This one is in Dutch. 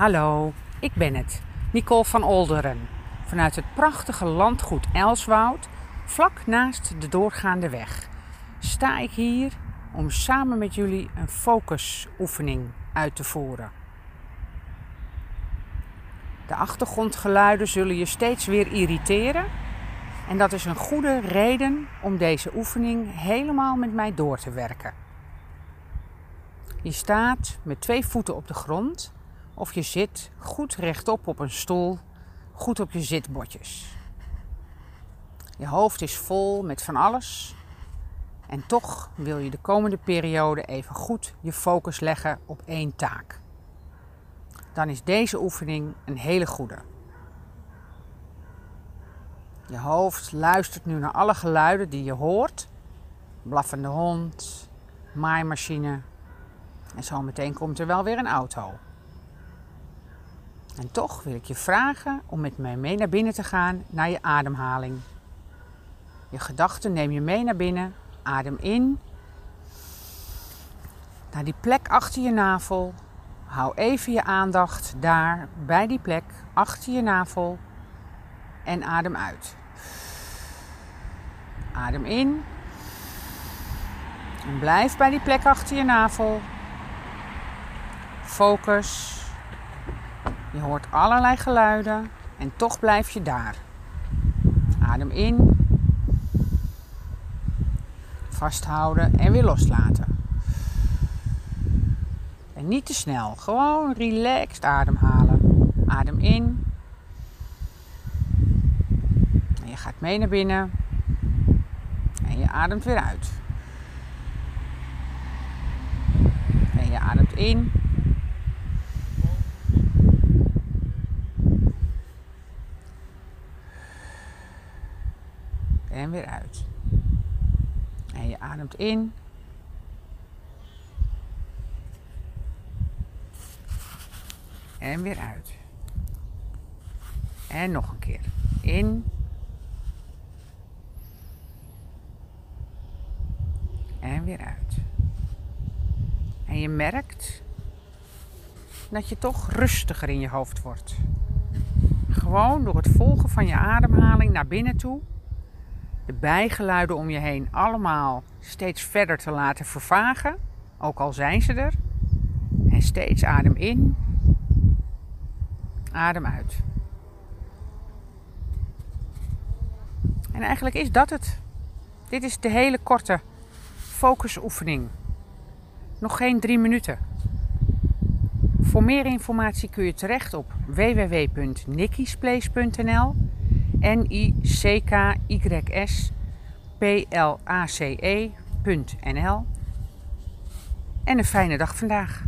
Hallo, ik ben het, Nicole van Olderen. Vanuit het prachtige landgoed Elswoud, vlak naast de doorgaande weg, sta ik hier om samen met jullie een focusoefening uit te voeren. De achtergrondgeluiden zullen je steeds weer irriteren. En dat is een goede reden om deze oefening helemaal met mij door te werken. Je staat met twee voeten op de grond of je zit goed rechtop op een stoel, goed op je zitbotjes. Je hoofd is vol met van alles en toch wil je de komende periode even goed je focus leggen op één taak. Dan is deze oefening een hele goede. Je hoofd luistert nu naar alle geluiden die je hoort. Blaffende hond, maaimachine. En zo meteen komt er wel weer een auto. En toch wil ik je vragen om met mij mee naar binnen te gaan naar je ademhaling. Je gedachten neem je mee naar binnen. Adem in. Naar die plek achter je navel. Hou even je aandacht daar bij die plek achter je navel. En adem uit. Adem in. En blijf bij die plek achter je navel. Focus. Je hoort allerlei geluiden en toch blijf je daar. Adem in. Vasthouden en weer loslaten. En niet te snel, gewoon relaxed ademhalen. Adem in. En je gaat mee naar binnen. En je ademt weer uit. En je ademt in. En weer uit. En je ademt in. En weer uit. En nog een keer. In. En weer uit. En je merkt dat je toch rustiger in je hoofd wordt. Gewoon door het volgen van je ademhaling naar binnen toe de bijgeluiden om je heen allemaal steeds verder te laten vervagen, ook al zijn ze er. En steeds adem in, adem uit. En eigenlijk is dat het. Dit is de hele korte focusoefening. Nog geen drie minuten. Voor meer informatie kun je terecht op www.nikkisplace.nl N-I-C-K-Y-S-P-L-A-C-E.nl. En een fijne dag vandaag.